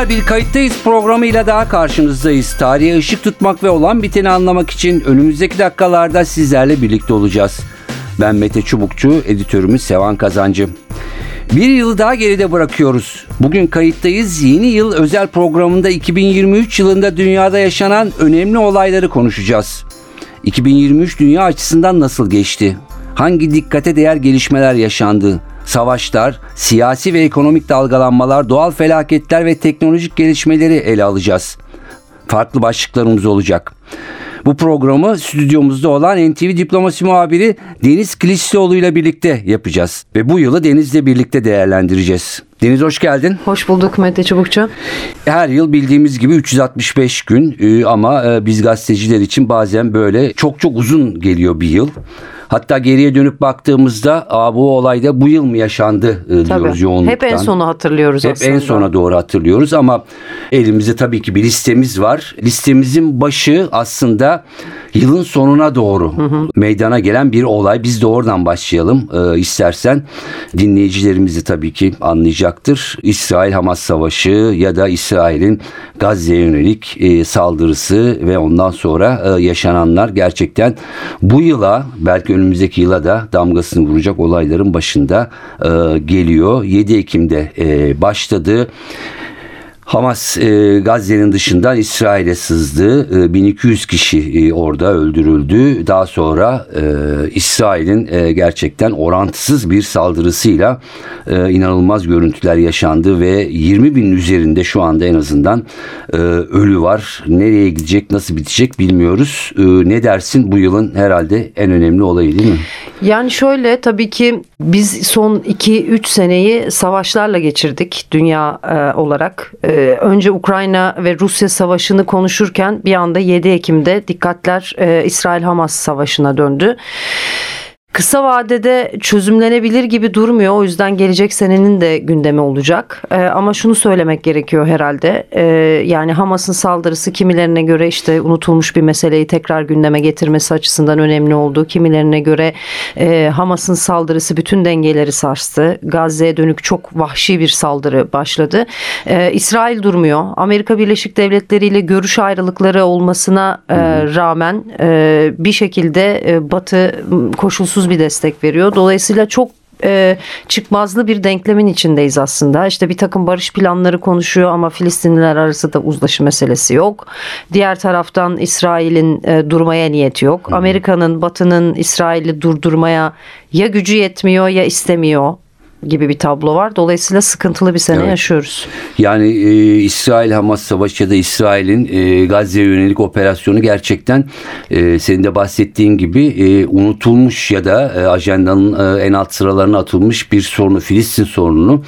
Günler bir kayıttayız programıyla daha karşınızdayız. Tarihe ışık tutmak ve olan biteni anlamak için önümüzdeki dakikalarda sizlerle birlikte olacağız. Ben Mete Çubukçu, editörümüz Sevan Kazancı. Bir yılı daha geride bırakıyoruz. Bugün kayıttayız. Yeni yıl özel programında 2023 yılında dünyada yaşanan önemli olayları konuşacağız. 2023 dünya açısından nasıl geçti? Hangi dikkate değer gelişmeler yaşandı? Savaşlar, siyasi ve ekonomik dalgalanmalar, doğal felaketler ve teknolojik gelişmeleri ele alacağız. Farklı başlıklarımız olacak. Bu programı stüdyomuzda olan NTV Diplomasi muhabiri Deniz Kılıçlıoğlu ile birlikte yapacağız. Ve bu yılı Deniz'le birlikte değerlendireceğiz. Deniz hoş geldin. Hoş bulduk Mete Çubukçu. Her yıl bildiğimiz gibi 365 gün e, ama e, biz gazeteciler için bazen böyle çok çok uzun geliyor bir yıl. Hatta geriye dönüp baktığımızda Aa, bu olayda bu yıl mı yaşandı e, diyoruz yoğunluktan. Hep en sonu hatırlıyoruz Hep aslında. en sona doğru hatırlıyoruz ama elimizde tabii ki bir listemiz var. Listemizin başı aslında yılın sonuna doğru meydana gelen bir olay. Biz de oradan başlayalım e, istersen. Dinleyicilerimiz de tabii ki anlayacaktır. İsrail-Hamas savaşı ya da İsrail'in Gazze'ye yönelik e, saldırısı ve ondan sonra e, yaşananlar gerçekten bu yıla belki önümüzdeki yıla da damgasını vuracak olayların başında e, geliyor. 7 Ekim'de e, başladı. Hamas e, Gazze'nin dışından İsrail'e sızdı. E, 1200 kişi e, orada öldürüldü. Daha sonra e, İsrail'in e, gerçekten orantısız bir saldırısıyla e, inanılmaz görüntüler yaşandı ve 20 bin üzerinde şu anda en azından e, ölü var. Nereye gidecek, nasıl bitecek bilmiyoruz. E, ne dersin bu yılın herhalde en önemli olayı değil mi? Yani şöyle tabii ki biz son 2-3 seneyi savaşlarla geçirdik dünya e, olarak. E, önce Ukrayna ve Rusya savaşını konuşurken bir anda 7 Ekim'de dikkatler e, İsrail-Hamas savaşına döndü. Kısa vadede çözümlenebilir gibi durmuyor. O yüzden gelecek senenin de gündemi olacak. Ee, ama şunu söylemek gerekiyor herhalde. Ee, yani Hamas'ın saldırısı kimilerine göre işte unutulmuş bir meseleyi tekrar gündeme getirmesi açısından önemli oldu. Kimilerine göre e, Hamas'ın saldırısı bütün dengeleri sarstı. Gazze'ye dönük çok vahşi bir saldırı başladı. Ee, İsrail durmuyor. Amerika Birleşik Devletleri ile görüş ayrılıkları olmasına e, rağmen e, bir şekilde e, Batı koşulsuz bir destek veriyor. Dolayısıyla çok e, çıkmazlı bir denklemin içindeyiz aslında. İşte bir takım barış planları konuşuyor ama Filistinliler arası da uzlaşı meselesi yok. Diğer taraftan İsrail'in e, durmaya niyeti yok. Amerika'nın, Batı'nın İsrail'i durdurmaya ya gücü yetmiyor ya istemiyor gibi bir tablo var. Dolayısıyla sıkıntılı bir sene Evet. yaşıyoruz. Yani e, İsrail-Hamas savaşı ya da İsrail'in e, Gazze'ye yönelik operasyonu gerçekten e, senin de bahsettiğin gibi e, unutulmuş ya da e, ajandanın e, en alt sıralarına atılmış bir sorunu, Filistin sorununu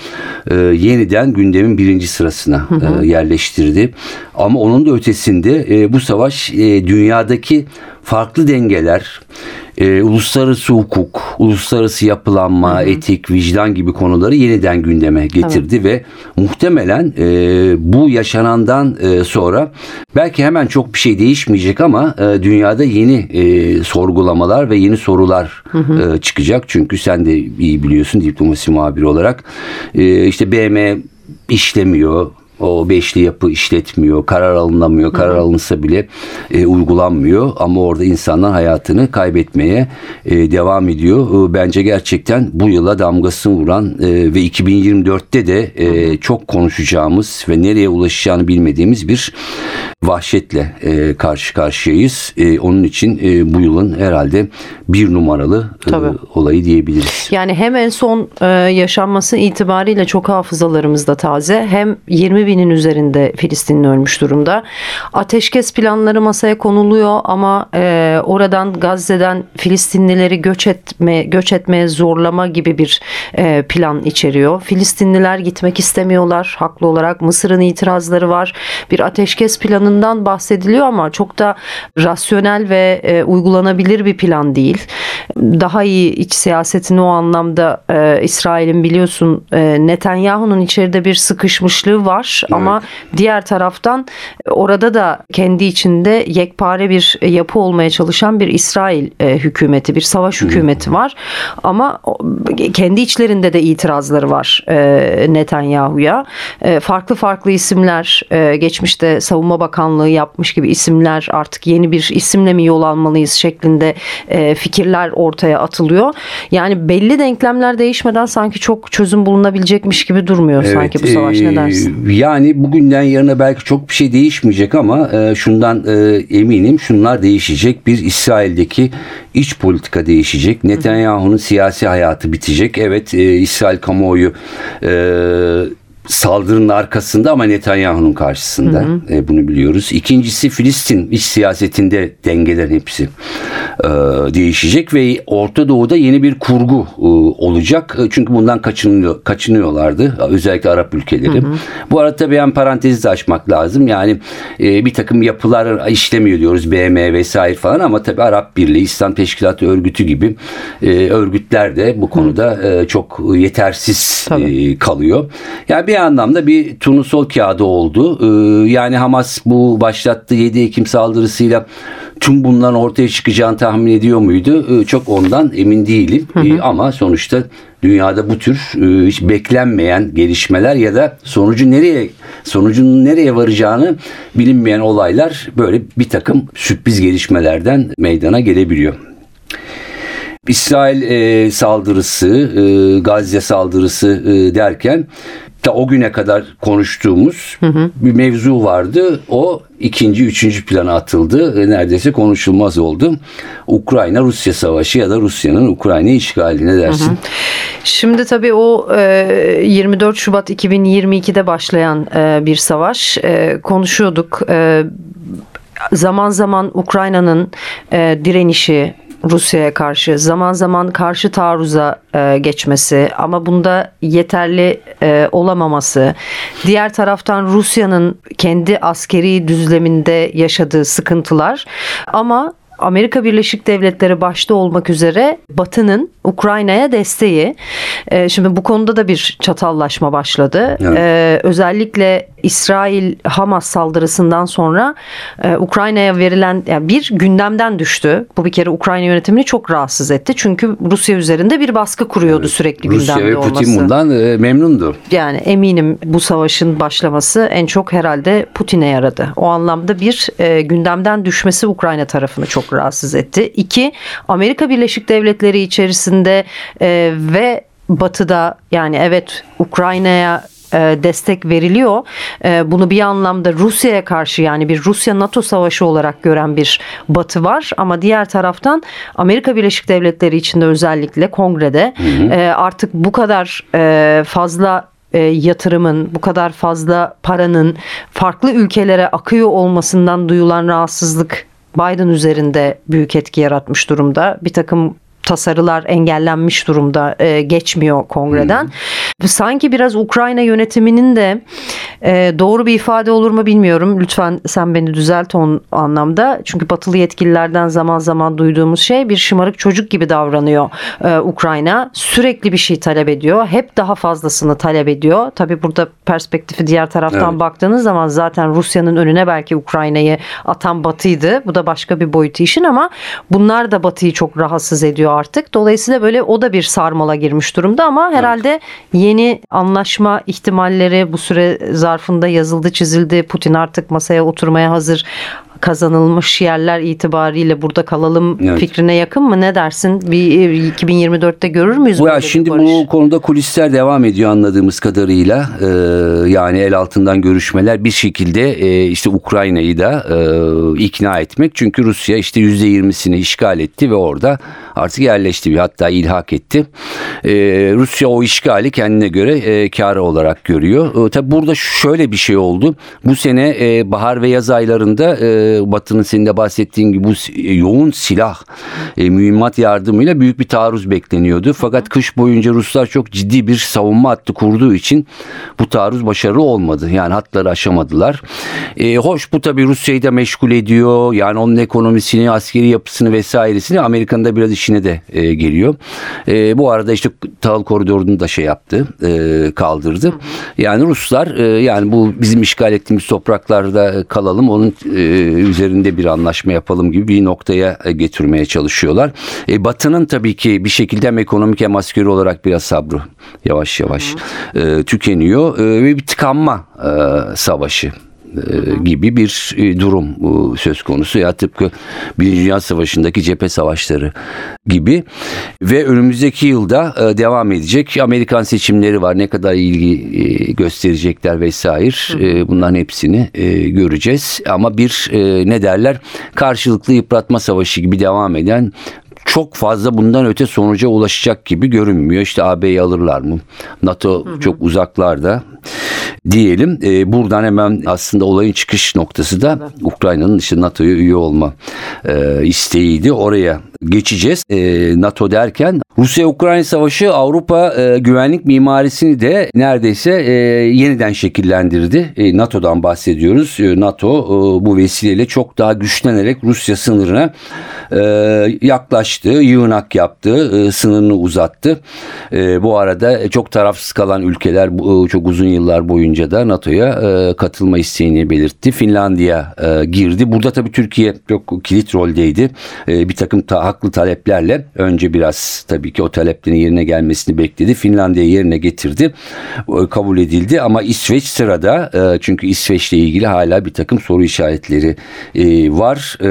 e, yeniden gündemin birinci sırasına e, yerleştirdi. Ama onun da ötesinde e, bu savaş e, dünyadaki farklı dengeler, e, uluslararası hukuk, uluslararası yapılanma, etik, vicdan gibi konuları yeniden gündeme getirdi ve muhtemelen e, bu yaşanandan e, sonra belki hemen çok bir şey değişmeyecek ama e, dünyada yeni e, sorgulamalar ve yeni sorular e, çıkacak. Çünkü sen de iyi biliyorsun diplomasi muhabiri olarak. E, işte BM işlemiyor. O beşli yapı işletmiyor, karar alınamıyor, karar alınsa bile e, uygulanmıyor ama orada insanlar hayatını kaybetmeye e, devam ediyor. E, bence gerçekten bu yıla damgasını vuran e, ve 2024'te de e, çok konuşacağımız ve nereye ulaşacağını bilmediğimiz bir vahşetle e, karşı karşıyayız. E, onun için e, bu yılın herhalde bir numaralı e, olayı diyebiliriz. Yani hem en son e, yaşanması itibariyle çok hafızalarımızda taze hem 20 bin binin üzerinde Filistinli ölmüş durumda. Ateşkes planları masaya konuluyor ama e, oradan Gazze'den Filistinlileri göç etme göç etmeye zorlama gibi bir e, plan içeriyor. Filistinliler gitmek istemiyorlar haklı olarak. Mısır'ın itirazları var. Bir ateşkes planından bahsediliyor ama çok da rasyonel ve e, uygulanabilir bir plan değil. Daha iyi iç siyasetini o anlamda e, İsrail'in biliyorsun e, Netanyahu'nun içeride bir sıkışmışlığı var ama diğer taraftan e, orada da kendi içinde yekpare bir yapı olmaya çalışan bir İsrail e, hükümeti, bir savaş hükümeti var. Ama kendi içlerinde de itirazları var e, Netanyahu'ya. E, farklı farklı isimler e, geçmişte Savunma Bakanlığı yapmış gibi isimler artık yeni bir isimle mi yol almalıyız şeklinde e, fikirler ortaya atılıyor. Yani belli denklemler değişmeden sanki çok çözüm bulunabilecekmiş gibi durmuyor sanki bu savaş ne e, dersin? Yani bugünden yarına belki çok bir şey değişmeyecek ama e, şundan e, eminim şunlar değişecek. Bir İsrail'deki iç politika değişecek. Netanyahu'nun siyasi hayatı bitecek. Evet e, İsrail kamuoyu e, saldırının arkasında ama Netanyahu'nun karşısında. E, bunu biliyoruz. İkincisi Filistin iç siyasetinde dengelerin hepsi e, değişecek ve Orta Doğu'da yeni bir kurgu e, olacak. E, çünkü bundan kaçınıyor, kaçınıyorlardı. Özellikle Arap ülkeleri. Bu arada tabii en parantezi de açmak lazım. Yani e, bir takım yapılar işlemiyor diyoruz. BM vesaire falan ama tabii Arap Birliği, İslam Teşkilatı Örgütü gibi e, örgütler de bu konuda e, çok yetersiz Tabii. e, kalıyor. Yani bir anlamda bir turnusol kağıdı oldu. Ee, yani Hamas bu başlattığı 7 Ekim saldırısıyla tüm bunların ortaya çıkacağını tahmin ediyor muydu? Ee, çok ondan emin değilim. Ee, ama sonuçta dünyada bu tür e, hiç beklenmeyen gelişmeler ya da sonucu nereye sonucun nereye varacağını bilinmeyen olaylar böyle bir takım sürpriz gelişmelerden meydana gelebiliyor. İsrail e, saldırısı, e, Gazze saldırısı e, derken da o güne kadar konuştuğumuz bir mevzu vardı. O ikinci, üçüncü plana atıldı. E, neredeyse konuşulmaz oldu. Ukrayna-Rusya savaşı ya da Rusya'nın Ukrayna işgali ne dersin? Şimdi tabii o e, 24 Şubat 2022'de başlayan e, bir savaş e, konuşuyorduk. E, zaman zaman Ukrayna'nın e, direnişi Rusya'ya karşı zaman zaman karşı taarruza e, geçmesi ama bunda yeterli e, olamaması diğer taraftan Rusya'nın kendi askeri düzleminde yaşadığı sıkıntılar ama Amerika Birleşik Devletleri başta olmak üzere Batı'nın Ukrayna'ya desteği. Ee, şimdi bu konuda da bir çatallaşma başladı. Evet. Ee, özellikle İsrail Hamas saldırısından sonra e, Ukrayna'ya verilen yani bir gündemden düştü. Bu bir kere Ukrayna yönetimini çok rahatsız etti. Çünkü Rusya üzerinde bir baskı kuruyordu sürekli Rusya gündemde ve Putin olması. bundan e, memnundu. Yani eminim bu savaşın başlaması en çok herhalde Putin'e yaradı. O anlamda bir e, gündemden düşmesi Ukrayna tarafını çok rahatsız etti. İki, Amerika Birleşik Devletleri içerisinde e, ve Batı'da yani evet Ukrayna'ya e, destek veriliyor. E, Bunu bir anlamda Rusya'ya karşı yani bir Rusya-NATO savaşı olarak gören bir Batı var. Ama diğer taraftan Amerika Birleşik Devletleri içinde özellikle kongrede e, artık bu kadar e, fazla e, yatırımın, bu kadar fazla paranın farklı ülkelere akıyor olmasından duyulan rahatsızlık Biden üzerinde büyük etki yaratmış durumda. Bir takım tasarılar engellenmiş durumda e, geçmiyor kongreden. Sanki biraz Ukrayna yönetiminin de e, doğru bir ifade olur mu bilmiyorum. Lütfen sen beni düzelt o anlamda. Çünkü batılı yetkililerden zaman zaman duyduğumuz şey bir şımarık çocuk gibi davranıyor e, Ukrayna. Sürekli bir şey talep ediyor. Hep daha fazlasını talep ediyor. Tabii burada perspektifi diğer taraftan Evet. baktığınız zaman zaten Rusya'nın önüne belki Ukrayna'yı atan Batı'ydı. Bu da başka bir boyutu işin ama bunlar da Batı'yı çok rahatsız ediyor artık. Dolayısıyla böyle o da bir sarmala girmiş durumda ama herhalde yeni anlaşma ihtimalleri bu süre zarfında yazıldı çizildi. Putin artık masaya oturmaya hazır. Kazanılmış yerler itibariyle burada kalalım Evet. fikrine yakın mı? Ne dersin? Bir e, 2024'te görür müyüz ya şimdi bu konuda kulisler devam ediyor anladığımız kadarıyla. Ee, yani el altından görüşmeler bir şekilde e, işte Ukrayna'yı da e, ikna etmek. Çünkü Rusya işte yüzde yirmisini işgal etti ve orada artık yerleşti hatta ilhak etti. Ee, Rusya o işgali kendine göre e, karı olarak görüyor. E, tabi burada şöyle bir şey oldu. Bu sene e, bahar ve yaz aylarında e, Batı'nın senin de bahsettiğin gibi bu e, yoğun silah e, mühimmat yardımıyla büyük bir taarruz bekleniyordu. Fakat kış boyunca Ruslar çok ciddi bir savunma hattı kurduğu için bu taarruz başarılı olmadı. Yani hatları aşamadılar. E, hoş bu tabii Rusya'yı da meşgul ediyor. Yani onun ekonomisini, askeri yapısını vesairesini Amerika'nın da biraz işine de e, geliyor. E, bu arada işte tahıl koridorunu da şey yaptı, e, kaldırdı. Yani Ruslar e, yani bu bizim işgal ettiğimiz topraklarda kalalım, onun e, üzerinde bir anlaşma yapalım gibi bir noktaya e, getirmeye çalışıyorlar. E, Batı'nın tabii ki bir şekilde hem ekonomik hem askeri olarak biraz sabrı yavaş yavaş e, tükeniyor e, ve bir tıkanma e, savaşı gibi bir e, durum e, söz konusu. Ya tıpkı Birinci Dünya Savaşı'ndaki cephe savaşları gibi. Ve önümüzdeki yılda e, devam edecek. Amerikan seçimleri var. Ne kadar ilgi e, gösterecekler vesaire E, bunların hepsini e, göreceğiz. Ama bir e, ne derler? Karşılıklı yıpratma savaşı gibi devam eden çok fazla bundan öte sonuca ulaşacak gibi görünmüyor. İşte AB'yi alırlar mı? NATO çok uzaklarda diyelim. Ee, buradan hemen aslında olayın çıkış noktası da Ukrayna'nın işte NATO'ya üye olma e, isteğiydi. Oraya geçeceğiz. E, NATO derken Rusya-Ukrayna Savaşı Avrupa e, güvenlik mimarisini de neredeyse e, yeniden şekillendirdi. E, NATO'dan bahsediyoruz. E, NATO e, bu vesileyle çok daha güçlenerek Rusya sınırına e, yaklaştı, yığınak yaptı, e, sınırını uzattı. E, bu arada çok tarafsız kalan ülkeler e, çok uzun yıllar boyunca da NATO'ya e, katılma isteğini belirtti. Finlandiya e, girdi. Burada tabii Türkiye çok kilit roldeydi. E, bir takım ta, haklı taleplerle önce biraz tabii ki o taleplerin yerine gelmesini bekledi. Finlandiya yerine getirdi. Kabul edildi ama İsveç sırada e, çünkü İsveç'le ilgili hala bir takım soru işaretleri e, var. E,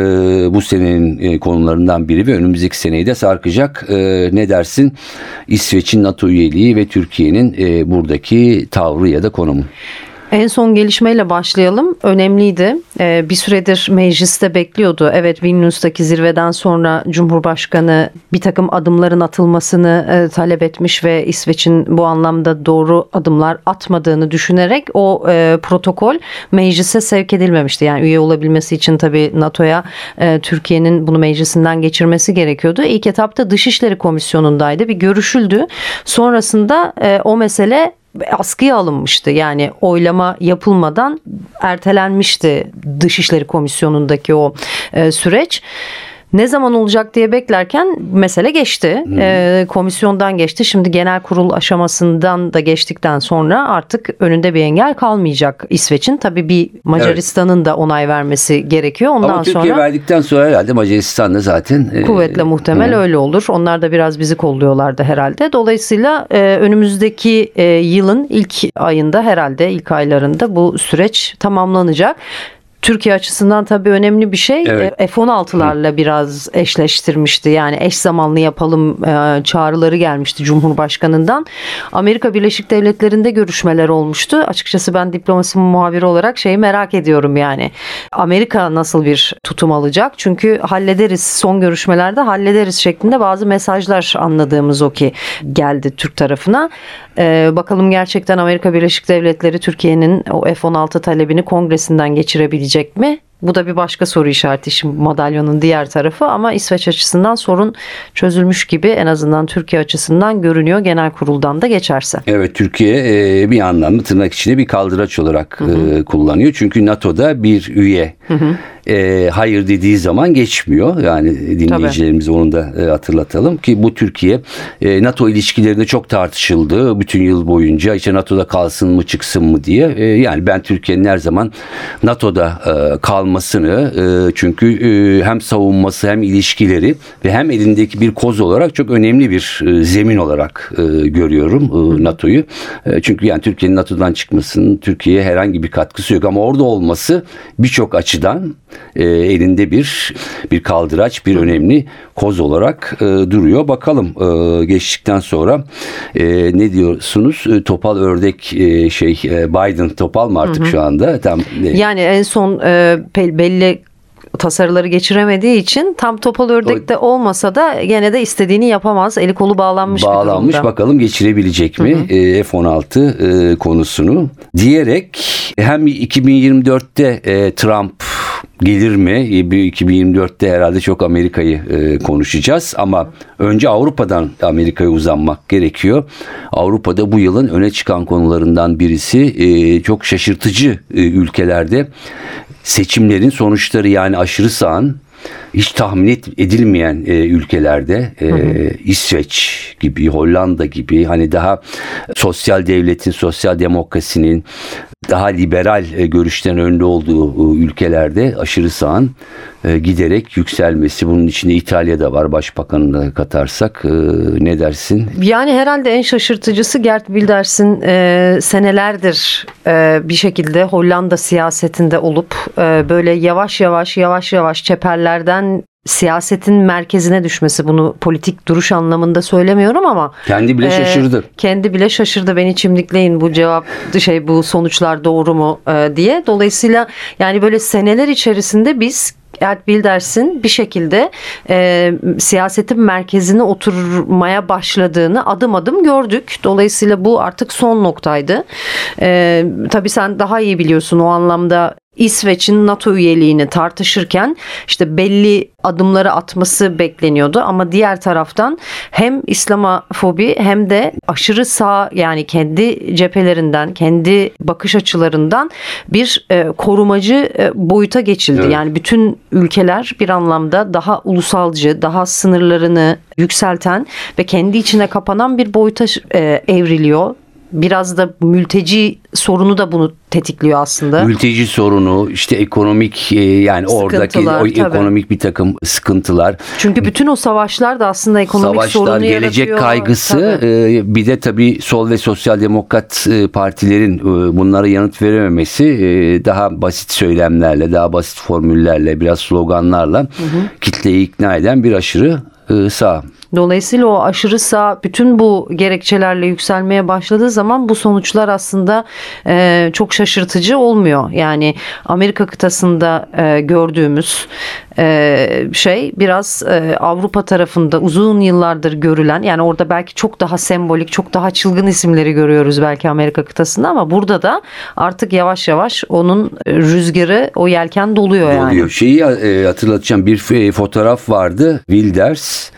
bu senenin konularından biri ve önümüzdeki seneyi de sarkacak. Ne dersin? İsveç'in NATO üyeliği ve Türkiye'nin buradaki tavrı ya da konumu. En son gelişmeyle başlayalım. Önemliydi. Ee, bir süredir mecliste bekliyordu. Evet Vilnius'taki zirveden sonra Cumhurbaşkanı bir takım adımların atılmasını e, talep etmiş ve İsveç'in bu anlamda doğru adımlar atmadığını düşünerek o e, protokol meclise sevk edilmemişti. Yani üye olabilmesi için tabii NATO'ya e, Türkiye'nin bunu meclisinden geçirmesi gerekiyordu. İlk etapta Dışişleri Komisyonu'ndaydı. Bir görüşüldü. Sonrasında o mesele askıya alınmıştı. Yani oylama yapılmadan ertelenmişti Dışişleri Komisyonu'ndaki o e, süreç. Ne zaman olacak diye beklerken mesele geçti. E, komisyondan geçti. Şimdi genel kurul aşamasından da geçtikten sonra artık önünde bir engel kalmayacak İsveç'in. Tabii bir Macaristan'ın da onay vermesi gerekiyor. Ondan Ama Türkiye sonra verdikten sonra herhalde Macaristan da zaten e, Kuvvetle muhtemel öyle olur. Onlar da biraz bizi kolluyorlardı herhalde. Dolayısıyla e, önümüzdeki e, yılın ilk ayında herhalde ilk aylarında bu süreç tamamlanacak. Türkiye açısından tabii önemli bir şey. Evet. E, F-16'larla biraz eşleştirmişti. Yani eş zamanlı yapalım e, çağrıları gelmişti Cumhurbaşkanı'ndan. Amerika Birleşik Devletleri'nde görüşmeler olmuştu. Açıkçası ben diplomasi muhabiri olarak şeyi merak ediyorum yani. Amerika nasıl bir tutum alacak? Çünkü hallederiz son görüşmelerde hallederiz şeklinde bazı mesajlar anladığımız o ki geldi Türk tarafına. E, bakalım gerçekten Amerika Birleşik Devletleri Türkiye'nin o F-16 talebini kongresinden geçirebilecek mi? Bu da bir başka soru işareti şimdi madalyonun diğer tarafı ama İsveç açısından sorun çözülmüş gibi en azından Türkiye açısından görünüyor genel kuruldan da geçerse. Evet Türkiye e, bir anlamda tırnak içinde bir kaldıraç olarak e, kullanıyor. Çünkü NATO'da bir üye e, hayır dediği zaman geçmiyor. Yani dinleyicilerimiz onu da e, hatırlatalım ki bu Türkiye e, NATO ilişkilerinde çok tartışıldı bütün yıl boyunca. İşte NATO'da kalsın mı çıksın mı diye. E, yani ben Türkiye'nin her zaman NATO'da e, kalmasını e, çünkü e, hem savunması hem ilişkileri ve hem elindeki bir koz olarak çok önemli bir e, zemin olarak e, görüyorum e, NATO'yu. E, çünkü yani Türkiye'nin NATO'dan çıkmasının Türkiye'ye herhangi bir katkısı yok ama orada olması birçok açıdan e, elinde bir bir kaldıraç, bir önemli koz olarak e, duruyor. Bakalım e, geçtikten sonra e, ne diyorsunuz? E, topal ördek e, şey e, Biden topal mı artık şu anda? Tam e, Yani en son e, belli tasarıları geçiremediği için tam topal ördek de olmasa da gene de istediğini yapamaz. Eli kolu bağlanmış, bağlanmış bir bakalım geçirebilecek mi e, F-16 e, konusunu diyerek hem 2024'te e, Trump gelir mi? E, bir 2024'te herhalde çok Amerika'yı e, konuşacağız ama önce Avrupa'dan Amerika'ya uzanmak gerekiyor. Avrupa'da bu yılın öne çıkan konularından birisi e, çok şaşırtıcı e, ülkelerde seçimlerin sonuçları yani aşırı sağın hiç tahmin edilmeyen e, ülkelerde e, İsveç gibi Hollanda gibi hani daha sosyal devletin sosyal demokrasinin daha liberal e, görüşlerin önde olduğu e, ülkelerde aşırı sağın e, giderek yükselmesi bunun içinde İtalya'da var başbakanını da katarsak e, ne dersin? Yani herhalde en şaşırtıcısı Gert Wilders'in e, senelerdir bir şekilde Hollanda siyasetinde olup böyle yavaş yavaş yavaş yavaş çeperlerden siyasetin merkezine düşmesi bunu politik duruş anlamında söylemiyorum ama Kendi bile e, şaşırdı. kendi bile şaşırdı beni çimdikleyin bu cevap şey bu sonuçlar doğru mu e, diye. Dolayısıyla yani böyle seneler içerisinde biz Gert Wilders'in bir şekilde e, siyasetin merkezine oturmaya başladığını adım adım gördük. Dolayısıyla bu artık son noktaydı. E, tabii sen daha iyi biliyorsun o anlamda İsveç'in NATO üyeliğini tartışırken işte belli adımları atması bekleniyordu ama diğer taraftan hem İslamofobi hem de aşırı sağ yani kendi cephelerinden, kendi bakış açılarından bir e, korumacı e, boyuta geçildi. Evet. Yani bütün ülkeler bir anlamda daha ulusalcı, daha sınırlarını yükselten ve kendi içine kapanan bir boyuta e, evriliyor. Biraz da mülteci sorunu da bunu tetikliyor aslında. Mülteci sorunu işte ekonomik e, yani oradaki o tabii. ekonomik bir takım sıkıntılar Çünkü bütün o savaşlar da aslında ekonomik savaşlar, sorunu gelecek yaratıyor. kaygısı Tabii. e, bir de tabii sol ve sosyal demokrat e, partilerin bunlara yanıt verememesi daha basit söylemlerle, daha basit formüllerle, biraz sloganlarla kitleyi ikna eden bir aşırı sağ. Dolayısıyla o aşırı sağ bütün bu gerekçelerle yükselmeye başladığı zaman bu sonuçlar aslında e, çok şaşırtıcı olmuyor. Yani Amerika kıtasında e, gördüğümüz e, şey biraz e, Avrupa tarafında uzun yıllardır görülen yani orada belki çok daha sembolik çok daha çılgın isimleri görüyoruz belki Amerika kıtasında ama burada da artık yavaş yavaş onun rüzgarı o yelken doluyor yani. oluyor. Şeyi e, hatırlatacağım bir fotoğraf vardı. Wilders,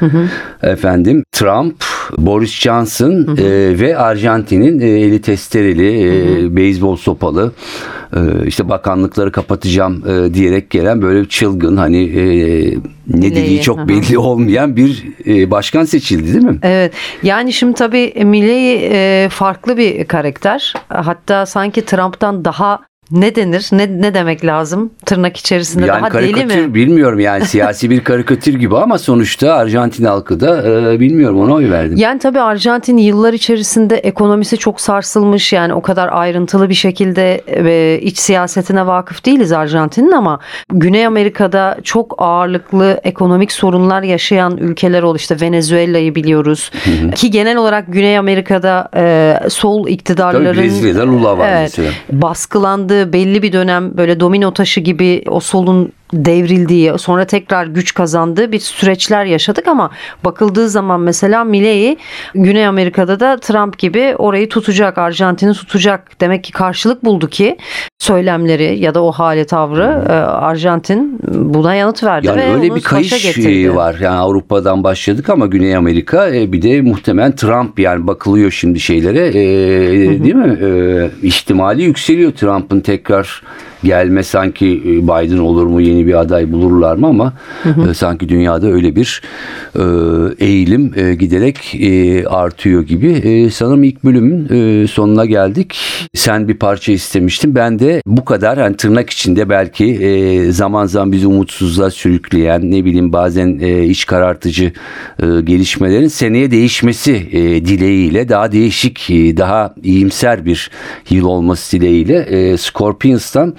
efendim Trump, Boris Johnson e, ve Arjantin'in e, eli testereli, e, beyzbol sopalı e, işte bakanlıkları kapatacağım e, diyerek gelen böyle çılgın hani e, ne dediği çok belli olmayan bir e, başkan seçildi değil mi? Evet. Yani şimdi tabii Milley e, farklı bir karakter. Hatta sanki Trump'tan daha ne denir? Ne ne demek lazım? Tırnak içerisinde Yani daha deli mi? bilmiyorum yani siyasi bir karikatür gibi ama sonuçta Arjantin halkı da e, bilmiyorum ona oy verdim. Yani tabii Arjantin yıllar içerisinde ekonomisi çok sarsılmış. Yani o kadar ayrıntılı bir şekilde e, iç siyasetine vakıf değiliz Arjantin'in ama Güney Amerika'da çok ağırlıklı ekonomik sorunlar yaşayan ülkeler oldu. İşte Venezuela'yı biliyoruz. Ki genel olarak Güney Amerika'da e, sol iktidarların Tabii Brezilya'da Lula var Evet. mesela. baskılandığı belli bir dönem böyle domino taşı gibi o solun devrildiği sonra tekrar güç kazandığı bir süreçler yaşadık ama bakıldığı zaman mesela Milley Güney Amerika'da da Trump gibi orayı tutacak Arjantin'i tutacak demek ki karşılık buldu ki söylemleri ya da o hale tavrı e, Arjantin buna yanıt verdi Yani ve öyle bir kayış var. Yani Avrupa'dan başladık ama Güney Amerika e, bir de muhtemelen Trump yani bakılıyor şimdi şeylere e, değil mi? E, ihtimali yükseliyor Trump'ın tekrar gelme sanki e, Biden olur mu yeni bir aday bulurlar mı ama e, sanki dünyada öyle bir e, eğilim giderek artıyor gibi. Sanırım ilk bölümün sonuna geldik. Sen bir parça istemiştin. Ben de bu kadar hani tırnak içinde belki zaman zaman bizi umutsuzluğa sürükleyen ne bileyim bazen iç karartıcı gelişmelerin seneye değişmesi dileğiyle daha değişik daha iyimser bir yıl olması dileğiyle Scorpions'tan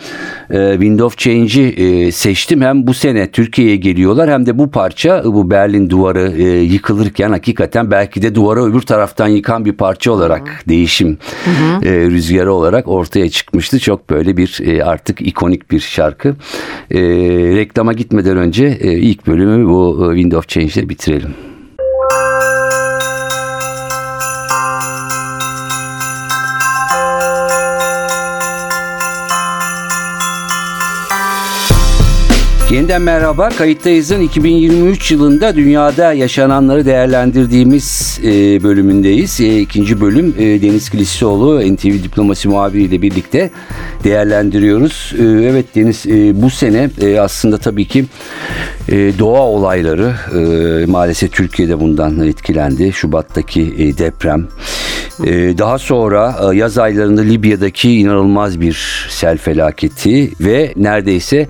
e, Wind of Change'i e, seçtim. Hem bu sene Türkiye'ye geliyorlar hem de bu parça bu Berlin duvarı e, yıkılırken hakikaten belki de duvarı öbür taraftan yıkan bir parça olarak değişim e, rüzgarı olarak ortaya çıkmıştı. Çok böyle bir e, artık ikonik bir şarkı. E, reklama gitmeden önce e, ilk bölümü bu e, Wind of Change'le bitirelim. Yeniden merhaba. Kayıttayız'ın 2023 yılında dünyada yaşananları değerlendirdiğimiz e, bölümündeyiz. E, ikinci bölüm e, Deniz Kilisoğlu NTV Diplomasi muhabiri ile birlikte değerlendiriyoruz. E, evet Deniz e, bu sene aslında tabii ki doğa olayları maalesef Türkiye'de bundan etkilendi. Şubat'taki deprem. Daha sonra yaz aylarında Libya'daki inanılmaz bir sel felaketi ve neredeyse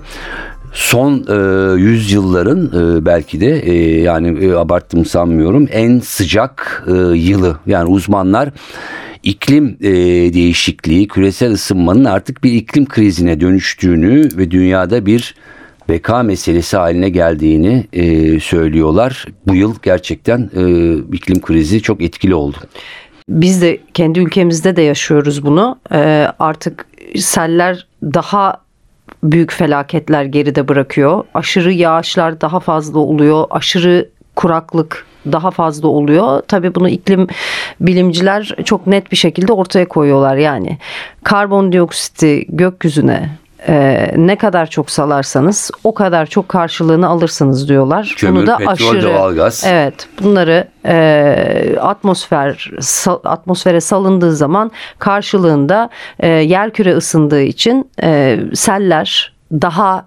son e, yüzyılların e, belki de e, yani e, abarttım sanmıyorum en sıcak e, yılı. Yani uzmanlar iklim e, değişikliği, küresel ısınmanın artık bir iklim krizine dönüştüğünü ve dünyada bir beka meselesi haline geldiğini e, söylüyorlar. Bu yıl gerçekten e, iklim krizi çok etkili oldu. Biz de kendi ülkemizde de yaşıyoruz bunu. Ee, artık seller daha büyük felaketler geride bırakıyor. Aşırı yağışlar daha fazla oluyor. Aşırı kuraklık daha fazla oluyor. Tabii bunu iklim bilimciler çok net bir şekilde ortaya koyuyorlar. Yani karbondioksiti gökyüzüne e, ne kadar çok salarsanız o kadar çok karşılığını alırsınız diyorlar. Kömür, Bunu da petrol, aşırı doğalgaz. Evet, bunları e, atmosfer sa- atmosfere salındığı zaman karşılığında e, yer küre ısındığı için e, seller daha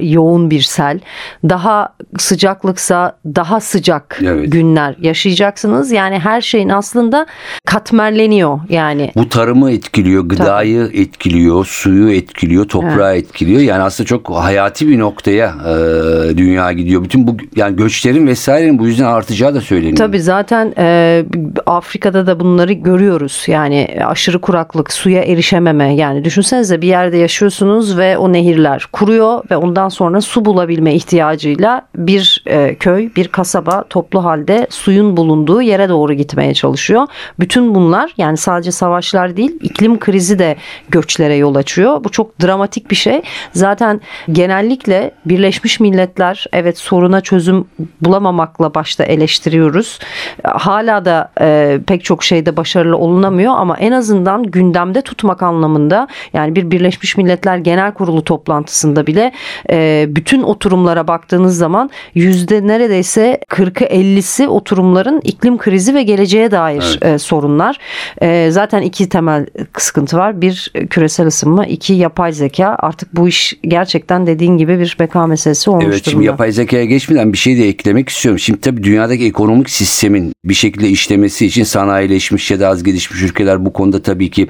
yoğun bir sel, daha sıcaklıksa daha sıcak Evet. günler yaşayacaksınız. Yani her şeyin aslında katmerleniyor yani. Bu tarımı etkiliyor, gıdayı etkiliyor, suyu etkiliyor, toprağı etkiliyor. Yani aslında çok hayati bir noktaya e, dünya gidiyor. Bütün bu yani göçlerin vesairenin bu yüzden artacağı da söyleniyor. Tabii zaten e, Afrika'da da bunları görüyoruz. Yani aşırı kuraklık, suya erişememe. Yani düşünsenize bir yerde yaşıyorsunuz ve o nehirler kuruyor ve ondan sonra su bulabilme ihtiyacıyla bir e, köy, bir kasaba toplu halde suyun bulunduğu yere doğru gitmeye çalışıyor. Bütün bunlar yani sadece savaşlar değil, iklim krizi de göçlere yol açıyor. Bu çok dramatik bir şey. Zaten genellikle Birleşmiş Milletler evet soruna çözüm bulamamakla başta eleştiriyoruz. Hala da e, pek çok şeyde başarılı olunamıyor ama en azından gündemde tutmak anlamında yani bir Birleşmiş Milletler Genel Kurulu toplantısında bile e, bütün oturumlara baktığınız zaman yüzde neredeyse 40'ı 50'si oturumların iklim krizi ve geleceğe dair e, sorunlar. E, zaten iki temel sıkıntı var. Bir küresel ısınma, iki yapay zeka. Artık bu iş gerçekten dediğin gibi bir beka meselesi olmuş Evet şimdi durumda. yapay zekaya geçmeden bir şey de eklemek istiyorum. Şimdi tabii dünyadaki ekonomik sistemin bir şekilde işlemesi için sanayileşmiş ya da az gelişmiş ülkeler bu konuda tabii ki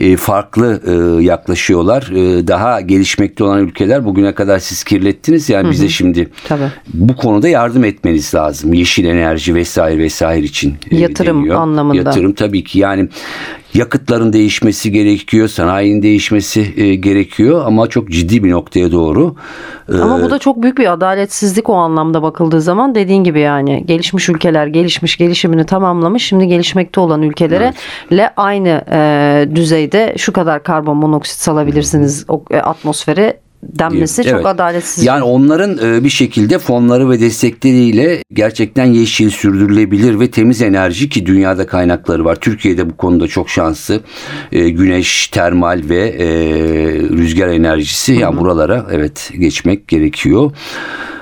e, farklı e, yaklaşıyorlar. E, daha gelişmekte olan ülkeler bugüne kadar siz kirlettiniz yani bize şimdi Tabii. bu konuda yardım etmeniz lazım. Yeşil enerji vesaire vesaire için. e, Yatırım deniyor. anlamında. Yatırım tabii ki yani yakıtların değişmesi gerekiyor, sanayinin değişmesi e, gerekiyor ama çok ciddi bir noktaya doğru. E, Ama bu da çok büyük bir adaletsizlik o anlamda bakıldığı zaman dediğin gibi yani gelişmiş ülkeler gelişmiş gelişimini tamamlamış şimdi gelişmekte olan ülkelere le aynı e, düzeyde şu kadar karbon monoksit salabilirsiniz o, e, atmosfere denmesi çok Evet. adaletsiz. Yani onların e, bir şekilde fonları ve destekleriyle gerçekten yeşil, sürdürülebilir ve temiz enerji ki dünyada kaynakları var. Türkiye'de bu konuda çok şanslı. E, Güneş, termal ve e, rüzgar enerjisi yani buralara evet geçmek gerekiyor.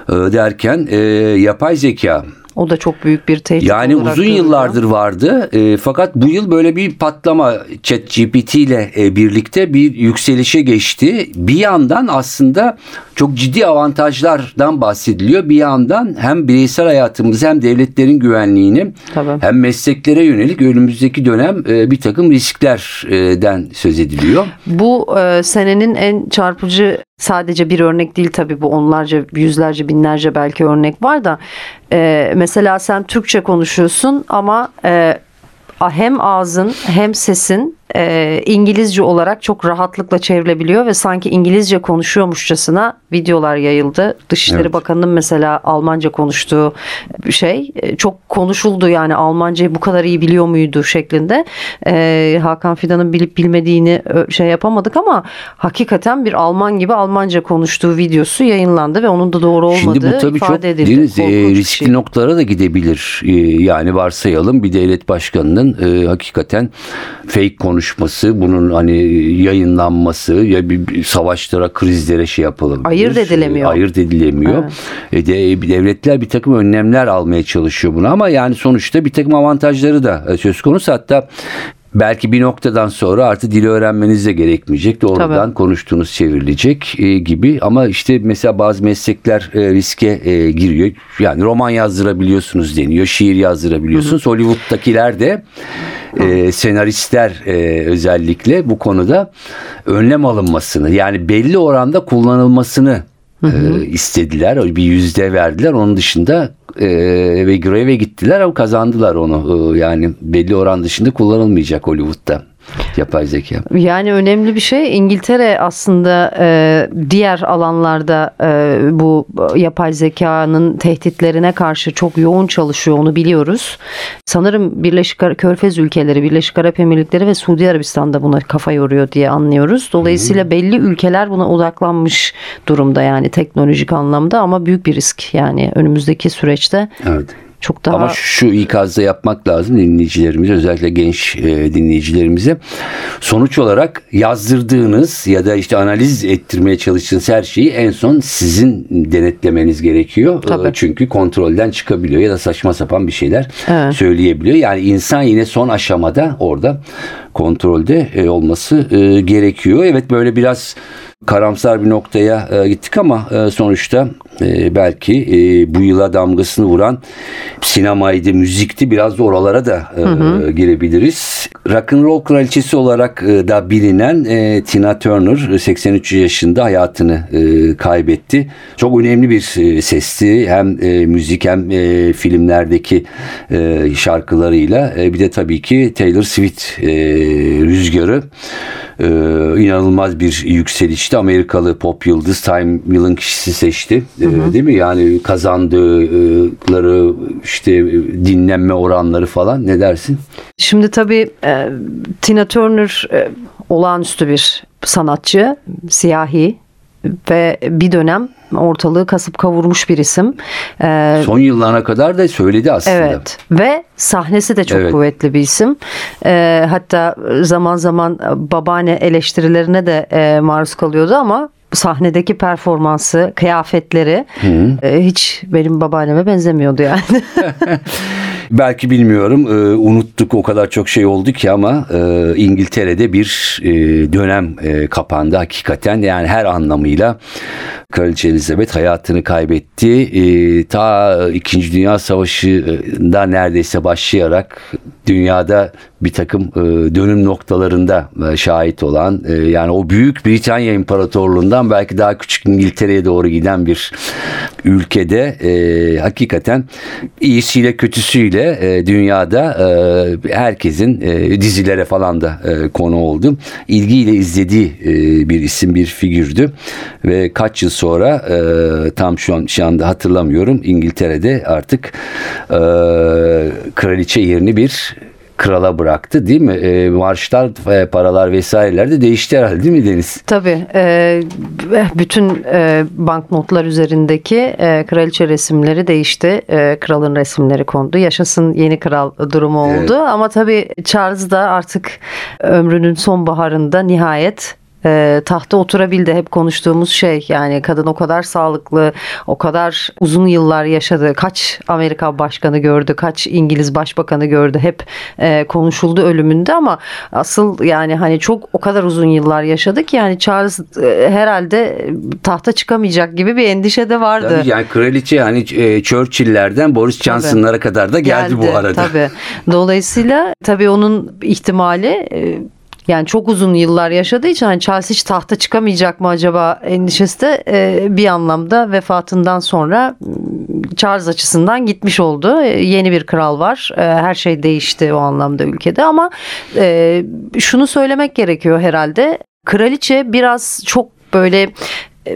Derken yapay zeka o da çok büyük bir tehdit yani olarak uzun görülüyor. yıllardır vardı e, fakat bu yıl böyle bir patlama ChatGPT ile e, birlikte bir yükselişe geçti. Bir yandan aslında çok ciddi avantajlardan bahsediliyor. Bir yandan hem bireysel hayatımızı hem devletlerin güvenliğini Tabii. hem mesleklere yönelik önümüzdeki dönem e, bir takım risklerden söz ediliyor. Bu e, senenin en çarpıcı sadece bir örnek değil tabii bu onlarca yüzlerce binlerce belki örnek var da e, mesela sen Türkçe konuşuyorsun ama e, hem ağzın hem sesin e, İngilizce olarak çok rahatlıkla çevrilebiliyor ve sanki İngilizce konuşuyormuşçasına videolar yayıldı. Dışişleri Evet. Bakanı'nın mesela Almanca konuştuğu şey e, çok konuşuldu yani Almancayı bu kadar iyi biliyor muydu şeklinde. E, Hakan Fidan'ın bilip bilmediğini şey yapamadık ama hakikaten bir Alman gibi Almanca konuştuğu videosu yayınlandı ve onun da doğru olmadığı Şimdi bu tabii ifade çok edildi. Deniz, e, riskli şey. noktalara da gidebilir. E, yani varsayalım bir devlet başkanının e, hakikaten fake konuşması, bunun hani yayınlanması ya bir, savaşlara, krizlere şey yapalım. Ayırt edilemiyor. ayırt edilemiyor. E de, e, devletler bir takım önlemler almaya çalışıyor bunu ama yani sonuçta bir takım avantajları da e, söz konusu. Hatta Belki bir noktadan sonra artık dili öğrenmeniz de gerekmeyecek. Doğrudan Tabii. konuştuğunuz çevrilecek e, gibi ama işte mesela bazı meslekler e, riske e, giriyor. Yani roman yazdırabiliyorsunuz deniyor, şiir yazdırabiliyorsunuz. Hollywood'dakiler de e, senaristler e, özellikle bu konuda önlem alınmasını yani belli oranda kullanılmasını e, istediler. Bir yüzde verdiler. Onun dışında e, ve greve gittiler ama kazandılar onu. E, yani belli oran dışında kullanılmayacak Hollywood'da yapay zeka. Yani önemli bir şey. İngiltere aslında e, diğer alanlarda e, bu yapay zekanın tehditlerine karşı çok yoğun çalışıyor onu biliyoruz. Sanırım Birleşik Ara- Körfez ülkeleri, Birleşik Arap Emirlikleri ve Suudi Arabistan'da buna kafa yoruyor diye anlıyoruz. Dolayısıyla belli ülkeler buna odaklanmış durumda yani teknolojik anlamda ama büyük bir risk yani önümüzdeki süreçte Evet. Çok daha Ama şu ikazda yapmak lazım dinleyicilerimize özellikle genç e, dinleyicilerimize. Sonuç olarak yazdırdığınız ya da işte analiz ettirmeye çalıştığınız her şeyi en son sizin denetlemeniz gerekiyor. Tabii. E, Çünkü kontrolden çıkabiliyor ya da saçma sapan bir şeyler Evet. söyleyebiliyor. Yani insan yine son aşamada orada kontrolde e, olması e, gerekiyor. Evet böyle biraz karamsar bir noktaya e, gittik ama e, sonuçta e, belki e, bu yıla damgasını vuran sinemaydı, müzikti biraz da oralara da e, girebiliriz. Rock'n'roll kraliçesi olarak e, da bilinen e, Tina Turner e, 83 yaşında hayatını e, kaybetti. Çok önemli bir e, sesti. Hem e, müzik hem e, filmlerdeki e, şarkılarıyla e, bir de tabii ki Taylor Swift e, rüzgarı e, inanılmaz bir yükselişti. Amerikalı pop yıldız Time yılın kişisi seçti. E, değil mi? Yani kazandıkları işte dinlenme oranları falan ne dersin? Şimdi tabii e, Tina Turner e, olağanüstü bir sanatçı, siyahi ve bir dönem ortalığı kasıp kavurmuş bir isim. E, Son yıllarına kadar da söyledi aslında. Evet ve sahnesi de çok Evet. kuvvetli bir isim. Ee, hatta zaman zaman babaanne eleştirilerine de e, maruz kalıyordu ama sahnedeki performansı, kıyafetleri e, hiç benim babaanneme benzemiyordu yani. Belki bilmiyorum e, unuttuk o kadar çok şey oldu ki ama e, İngiltere'de bir e, dönem e, kapandı hakikaten yani her anlamıyla Kraliçe Elizabeth hayatını kaybetti. E, ta 2. Dünya Savaşı'nda neredeyse başlayarak dünyada bir takım e, dönüm noktalarında e, şahit olan e, yani o büyük Britanya İmparatorluğundan belki daha küçük İngiltere'ye doğru giden bir ülkede e, hakikaten iyisiyle kötüsüyle e, dünyada e, herkesin e, dizilere falan da e, konu oldu. İlgiyle izlediği e, bir isim bir figürdü ve kaç yıl sonra e, tam şu an şu anda hatırlamıyorum İngiltere'de artık e, kraliçe yerini bir krala bıraktı değil mi? E, marşlar, e, paralar vesaireler de değişti herhalde değil mi Deniz? Tabii e, bütün e, banknotlar üzerindeki e, kraliçe resimleri değişti. E, kralın resimleri kondu. Yaşasın yeni kral durumu oldu. Evet. Ama tabii Charles da artık ömrünün sonbaharında nihayet e, tahta oturabildi. Hep konuştuğumuz şey yani kadın o kadar sağlıklı, o kadar uzun yıllar yaşadı. Kaç Amerika başkanı gördü, kaç İngiliz başbakanı gördü. Hep e, konuşuldu ölümünde ama asıl yani hani çok o kadar uzun yıllar yaşadık yani Charles e, herhalde tahta çıkamayacak gibi bir endişe de vardı. Tabii yani kraliçe yani e, Churchill'lerden Boris Johnson'lara kadar da geldi, bu arada. Tabii. Dolayısıyla tabii onun ihtimali e, yani çok uzun yıllar yaşadığı için hani Charles hiç tahta çıkamayacak mı acaba endişesi de e, bir anlamda vefatından sonra Charles açısından gitmiş oldu. E, yeni bir kral var. E, her şey değişti o anlamda ülkede ama e, şunu söylemek gerekiyor herhalde. Kraliçe biraz çok böyle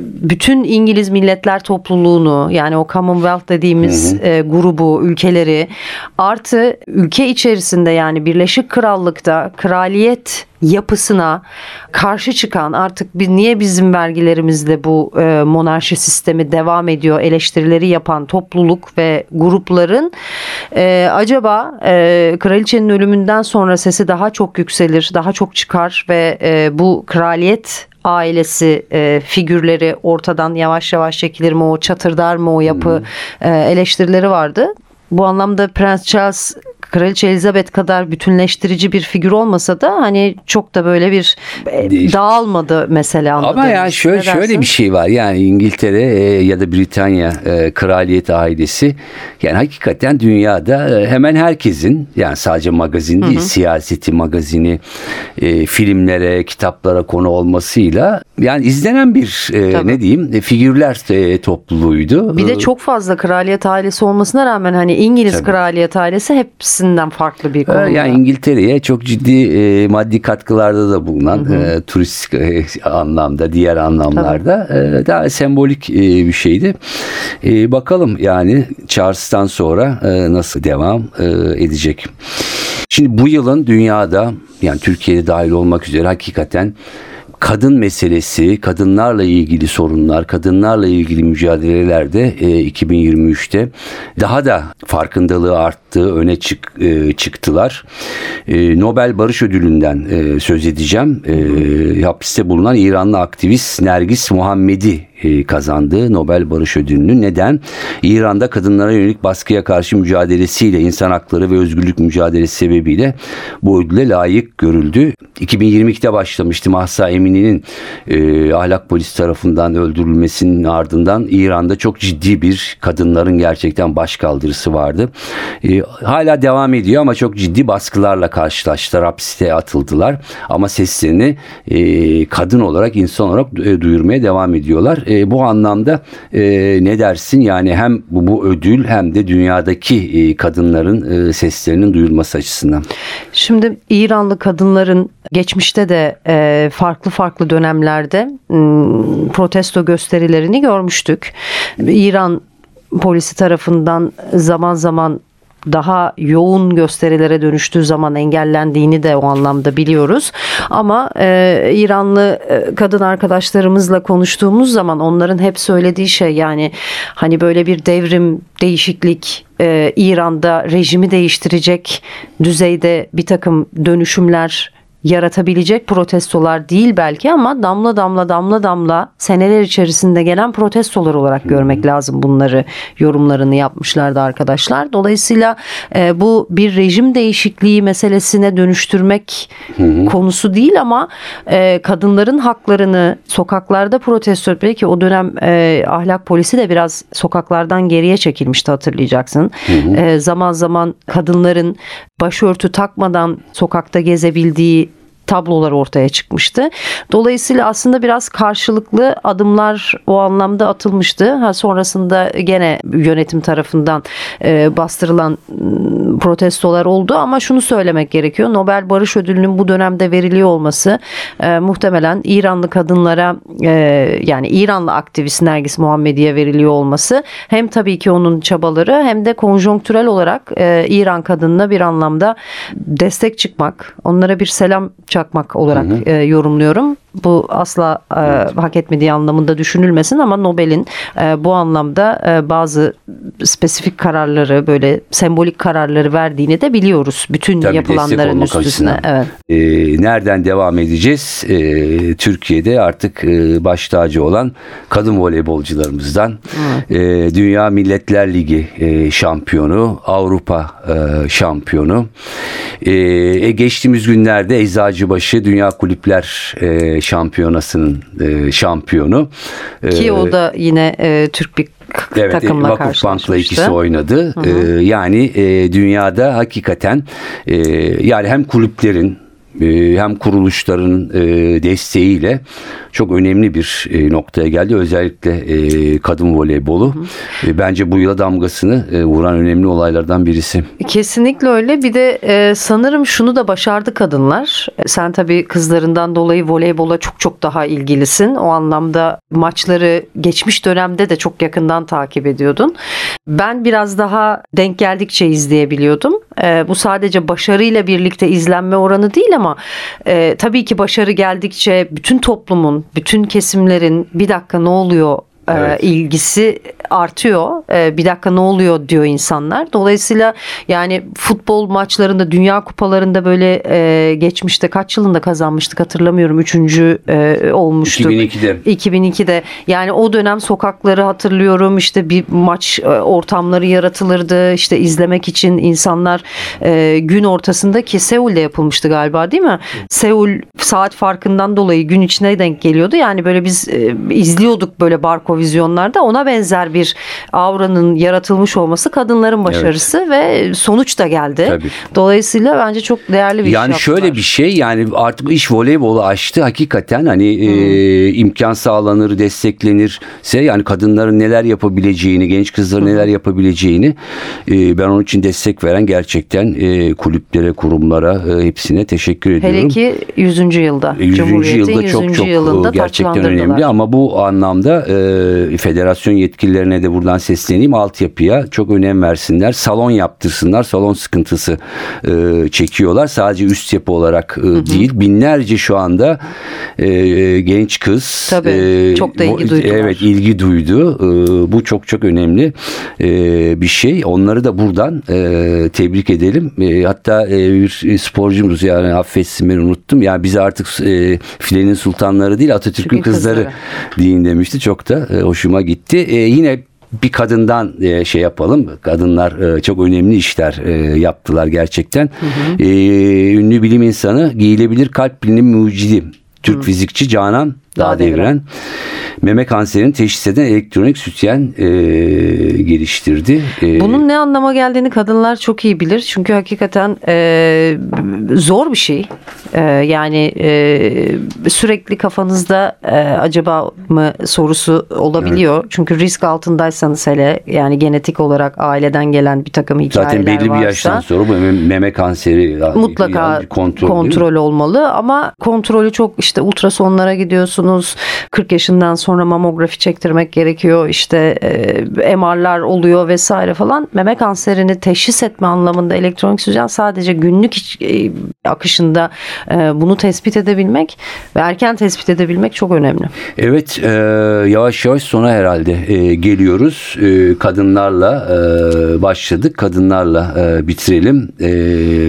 bütün İngiliz milletler topluluğunu yani o Commonwealth dediğimiz hı hı. E, grubu, ülkeleri artı ülke içerisinde yani Birleşik Krallık'ta kraliyet yapısına karşı çıkan artık bir, niye bizim vergilerimizle bu e, monarşi sistemi devam ediyor eleştirileri yapan topluluk ve grupların e, acaba e, kraliçenin ölümünden sonra sesi daha çok yükselir, daha çok çıkar ve e, bu kraliyet ailesi e, figürleri ortadan yavaş yavaş çekilir mi o çatırdar mı o yapı hmm. e, eleştirileri vardı. Bu anlamda Prens Charles Kraliçe Elizabeth kadar bütünleştirici bir figür olmasa da hani çok da böyle bir e, dağılmadı mesela. Ama ya şöyle şöyle bir şey var yani İngiltere e, ya da Britanya e, kraliyet ailesi yani hakikaten dünyada e, hemen herkesin yani sadece magazin değil hı hı. siyaseti magazini e, filmlere kitaplara konu olmasıyla yani izlenen bir e, ne diyeyim e, figürler e, topluluğuydu. Bir de çok fazla kraliyet ailesi olmasına rağmen hani İngiliz Tabii. kraliyet ailesi hepsinden farklı bir konu. Yani İngiltere'ye çok ciddi e, maddi katkılarda da bulunan hı hı. E, turist e, anlamda diğer anlamlarda e, daha sembolik e, bir şeydi. E, bakalım yani Charles'tan sonra e, nasıl devam e, edecek. Şimdi bu yılın dünyada yani Türkiye'de dahil olmak üzere hakikaten kadın meselesi, kadınlarla ilgili sorunlar, kadınlarla ilgili mücadelelerde e, 2023'te daha da farkındalığı arttı, öne çık, e, çıktılar. E, Nobel Barış Ödülü'nden e, söz edeceğim. E, hapiste bulunan İranlı aktivist Nergis Muhammedi kazandığı Nobel Barış Ödülünü. Neden? İran'da kadınlara yönelik baskıya karşı mücadelesiyle, insan hakları ve özgürlük mücadelesi sebebiyle bu ödüle layık görüldü. 2022'de başlamıştı Mahsa Emini'nin e, ahlak polisi tarafından öldürülmesinin ardından İran'da çok ciddi bir kadınların gerçekten başkaldırısı vardı. E, hala devam ediyor ama çok ciddi baskılarla karşılaştılar. Hapiste atıldılar ama seslerini e, kadın olarak, insan olarak e, duyurmaya devam ediyorlar. E, bu anlamda e, ne dersin? Yani hem bu, bu ödül hem de dünyadaki e, kadınların e, seslerinin duyulması açısından. Şimdi İranlı kadınların geçmişte de e, farklı farklı dönemlerde m, protesto gösterilerini görmüştük. İran polisi tarafından zaman zaman daha yoğun gösterilere dönüştüğü zaman engellendiğini de o anlamda biliyoruz. Ama e, İranlı e, kadın arkadaşlarımızla konuştuğumuz zaman onların hep söylediği şey yani hani böyle bir devrim, değişiklik, e, İran'da rejimi değiştirecek düzeyde bir takım dönüşümler yaratabilecek protestolar değil belki ama damla damla damla damla seneler içerisinde gelen protestolar olarak görmek lazım bunları yorumlarını yapmışlardı arkadaşlar. Dolayısıyla e, bu bir rejim değişikliği meselesine dönüştürmek konusu değil ama e, kadınların haklarını sokaklarda protesto etmek ki o dönem e, ahlak polisi de biraz sokaklardan geriye çekilmişti hatırlayacaksın. E, zaman zaman kadınların başörtü takmadan sokakta gezebildiği tablolar ortaya çıkmıştı. Dolayısıyla aslında biraz karşılıklı adımlar o anlamda atılmıştı. Ha, sonrasında gene yönetim tarafından e, bastırılan ıı, protestolar oldu ama şunu söylemek gerekiyor. Nobel Barış Ödülü'nün bu dönemde veriliyor olması e, muhtemelen İranlı kadınlara e, yani İranlı aktivist Nergis Muhammedi'ye veriliyor olması hem tabii ki onun çabaları hem de konjonktürel olarak e, İran kadınına bir anlamda destek çıkmak, onlara bir selam çakmak olarak hı hı. E, yorumluyorum. Bu asla e, hak etmediği anlamında düşünülmesin ama Nobel'in e, bu anlamda e, bazı spesifik kararları böyle sembolik kararları verdiğini de biliyoruz. Bütün Tabii yapılanların üstüne. Evet. E, nereden devam edeceğiz? E, Türkiye'de artık e, baş tacı olan kadın voleybolcularımızdan e, Dünya Milletler Ligi e, şampiyonu, Avrupa e, şampiyonu. E, e geçtiğimiz günlerde Eczacıbaşı Dünya Kulüpler e, şampiyonasının e, şampiyonu. Ki o da yine e, Türk bir evet, takımla Vakıf Bank'la ikisi oynadı. Hı hı. E, yani e, dünyada hakikaten e, yani hem kulüplerin e, hem kuruluşların e, desteğiyle çok önemli bir e, noktaya geldi. Özellikle e, kadın voleybolu. E, bence bu yıla damgasını vuran önemli olaylardan birisi. Kesinlikle öyle. Bir de sanırım şunu da başardı kadınlar. Sen tabii kızlarından dolayı voleybola çok çok daha ilgilisin. O anlamda maçları geçmiş dönemde de çok yakından takip ediyordun. Ben biraz daha denk geldikçe izleyebiliyordum. E, bu sadece başarıyla birlikte izlenme oranı değil ama e, tabii ki başarı geldikçe bütün toplumun, bütün kesimlerin bir dakika ne oluyor Evet. ilgisi artıyor. Ee, bir dakika ne oluyor diyor insanlar. Dolayısıyla yani futbol maçlarında, dünya kupalarında böyle e, geçmişte kaç yılında kazanmıştık hatırlamıyorum. Üçüncü e, olmuştuk. 2002'de. 2002'de yani o dönem sokakları hatırlıyorum işte bir maç e, ortamları yaratılırdı işte izlemek için insanlar gün ortasında ki Seul'de yapılmıştı galiba değil mi? Seul saat farkından dolayı gün içine denk geliyordu yani böyle biz izliyorduk böyle barko vizyonlarda ona benzer bir auranın yaratılmış olması kadınların başarısı ve sonuç da geldi. Tabii. Dolayısıyla bence çok değerli bir iş Yani şöyle bir şey yani artık iş voleybolu açtı hakikaten hani Hmm. e, imkan sağlanır desteklenirse yani kadınların neler yapabileceğini genç kızların neler yapabileceğini e, ben onun için destek veren gerçekten e, kulüplere kurumlara e, hepsine teşekkür ediyorum. Hele ki 100. yılda. 100. Cumhuriyet'in yılda çok 100. çok yılında gerçekten önemli ama bu anlamda e, federasyon yetkililerine de buradan sesleneyim. Altyapıya çok önem versinler salon yaptırsınlar salon sıkıntısı e, çekiyorlar. Sadece üst yapı olarak e, değil. Binlerce şu anda e, genç kız Tabii, e, çok da ilgi duydular. evet ilgi duydu. E, bu çok çok önemli e, bir şey. Onları da buradan e, tebrik edelim. E, hatta e, bir sporcumuz yani affetsin beni unuttum. Yani biz artık e, filenin sultanları değil Atatürk'ün Türk'ün kızları, kızları. deyin demişti. Çok da e, hoşuma gitti E, yine bir kadından e, şey yapalım. Kadınlar e, çok önemli işler e, yaptılar gerçekten. E, ünlü bilim insanı giyilebilir kalp pilinin mucidi. Türk fizikçi Canan Dağdeviren. Dağdeviren meme kanserini teşhis eden elektronik sütyen e, geliştirdi. E, Bunun ne anlama geldiğini kadınlar çok iyi bilir. Çünkü hakikaten e, zor bir şey. E, yani e, sürekli kafanızda e, acaba mı sorusu olabiliyor. Çünkü risk altındaysanız hele yani genetik olarak aileden gelen bir takım hikayeler zaten belli bir varsa, yaştan sonra bu meme, kanseri mutlaka yani kontrol, kontrol, olmalı ama kontrolü çok işte ultrasonlara gidiyorsunuz 40 yaşından sonra mamografi çektirmek gerekiyor işte e, MR'lar oluyor vesaire falan meme kanserini teşhis etme anlamında elektronik sütyen sadece günlük e, akışında e, bunu tespit edebilmek ve erken tespit edebilmek çok önemli. Evet e, yavaş yavaş sona herhalde e, geliyoruz. E, kadınlarla e, başladık. Kadınlarla e, bitirelim. E,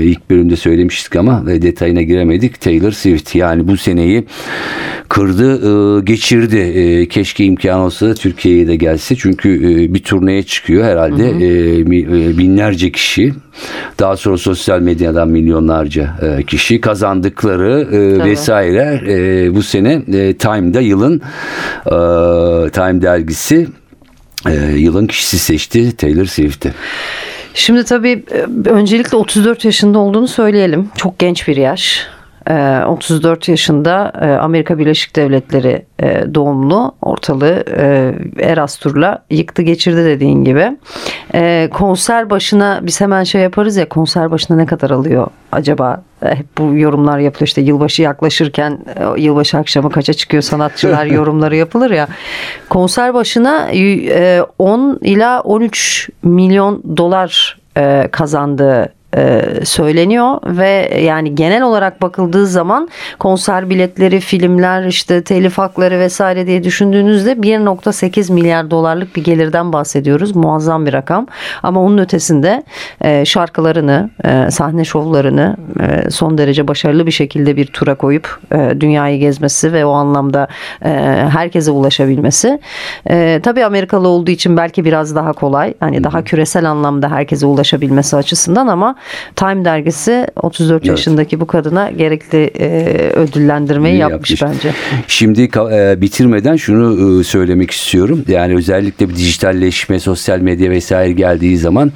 ilk bölümde söylemiştik ama detayına giremedik. Taylor Swift yani bu seneyi kırdı, e, geçirdi. E, keşke imkan olsa Türkiye'ye de gelse. Çünkü e, bir turneye çıkıyor herhalde. E, mi- e, binlerce kişi. Daha sonra sosyal medyadan milyonlarca e, kişi kazandıkları e, vesaire e, bu sene e, Time'da yılın e, Time dergisi e, yılın kişisi seçti Taylor Swift'i. Şimdi tabii e, öncelikle 34 yaşında olduğunu söyleyelim. Çok genç bir yaş. E, 34 yaşında e, Amerika Birleşik Devletleri e, doğumlu ortalığı e, Eras Tur'la yıktı geçirdi dediğin gibi. Konser başına biz hemen şey yaparız ya konser başına ne kadar alıyor acaba? Hep bu yorumlar yapılıyor işte yılbaşı yaklaşırken yılbaşı akşamı kaça çıkıyor sanatçılar yorumları yapılır ya. Konser başına e, 10 ila 13 milyon dolar kazandığı e, söyleniyor ve yani genel olarak bakıldığı zaman konser biletleri, filmler, işte telif hakları vesaire diye düşündüğünüzde 1.8 milyar dolarlık bir gelirden bahsediyoruz. Muazzam bir rakam. Ama onun ötesinde e, şarkılarını, e, sahne şovlarını e, son derece başarılı bir şekilde bir tura koyup e, dünyayı gezmesi ve o anlamda e, herkese ulaşabilmesi. E, tabii Amerikalı olduğu için belki biraz daha kolay. Hani daha küresel anlamda herkese ulaşabilmesi açısından ama Time dergisi 34 Evet. yaşındaki bu kadına gerekli e, ödüllendirmeyi İyi yapmış, yapmış. bence. Şimdi e, bitirmeden şunu e, söylemek istiyorum. Yani özellikle bir dijitalleşme, sosyal medya vesaire geldiği zaman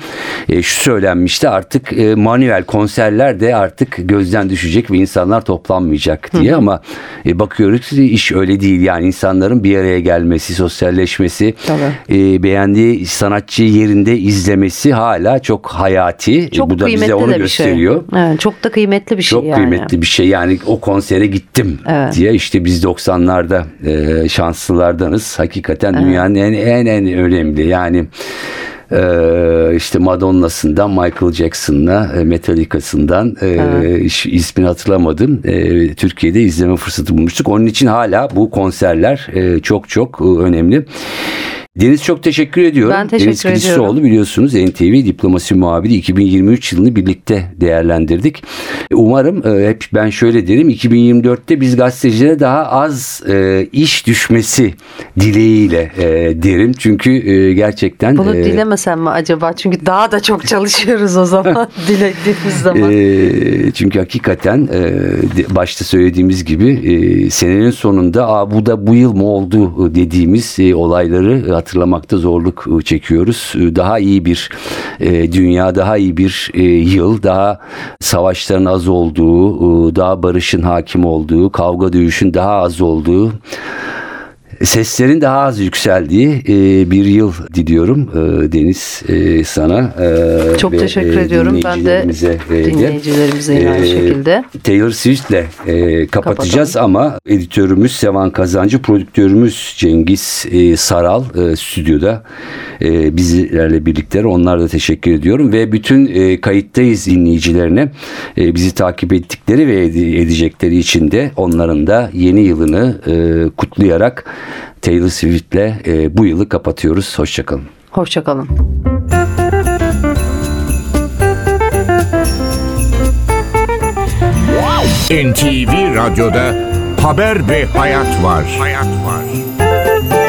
e, şu söylenmişti artık e, manuel konserler de artık gözden düşecek ve insanlar toplanmayacak diye ama e, bakıyoruz ki iş öyle değil. Yani insanların bir araya gelmesi, sosyalleşmesi, Tabii. e, beğendiği sanatçıyı yerinde izlemesi hala çok hayati. E, Çok Bu da kıymetli bize onu de bir gösteriyor. şey. Evet, çok da kıymetli bir şey Çok yani. kıymetli bir şey yani o konsere gittim Evet. diye işte biz 90'larda e, şanslılardanız. Hakikaten dünyanın en en en önemli yani e, işte Madonna'sından Michael Jackson'la e, Metallica'sından e, iş- ismini hatırlamadım. E, Türkiye'de izleme fırsatı bulmuştuk. Onun için hala bu konserler e, çok çok e, önemli. Deniz çok teşekkür ediyorum. Ben teşekkür Deniz ediyorum. Kılıçdaroğlu biliyorsunuz NTV Diplomasi Muhabiri 2023 yılını birlikte değerlendirdik. Umarım e, hep ben şöyle derim 2024'te biz gazetecilere daha az e, iş düşmesi dileğiyle e, derim. Çünkü e, gerçekten Bunu e, dilemesem mi acaba? Çünkü daha da çok çalışıyoruz o zaman dilediğimiz zaman. e, çünkü hakikaten e, başta söylediğimiz gibi e, senenin sonunda Aa, bu da bu yıl mı oldu dediğimiz e, olayları hatırlamakta zorluk e, çekiyoruz. Daha iyi bir e, dünya, daha iyi bir e, yıl, daha savaşların az olduğu, e, daha barışın hakim olduğu, kavga dövüşün daha az olduğu Seslerin daha az yükseldiği e, bir yıl diliyorum e, Deniz e, sana. e, Çok ve, teşekkür e, ediyorum. Ben de dinleyicilerimize, e, dinleyicilerimize yine aynı E, şekilde. Taylor Swift'le e, kapatacağız ama editörümüz Sevan Kazancı, prodüktörümüz Cengiz e, Saral e, stüdyoda e, bizlerle birlikte. Onlara da teşekkür ediyorum ve bütün e, kayıttayız dinleyicilerine e, bizi takip ettikleri ve ede- edecekleri için de onların da yeni yılını e, kutlayarak Taylor Swift'le e, bu yılı kapatıyoruz. Hoşçakalın. Hoşçakalın. NTV Radyo'da Haber ve Hayat var. Hayat var.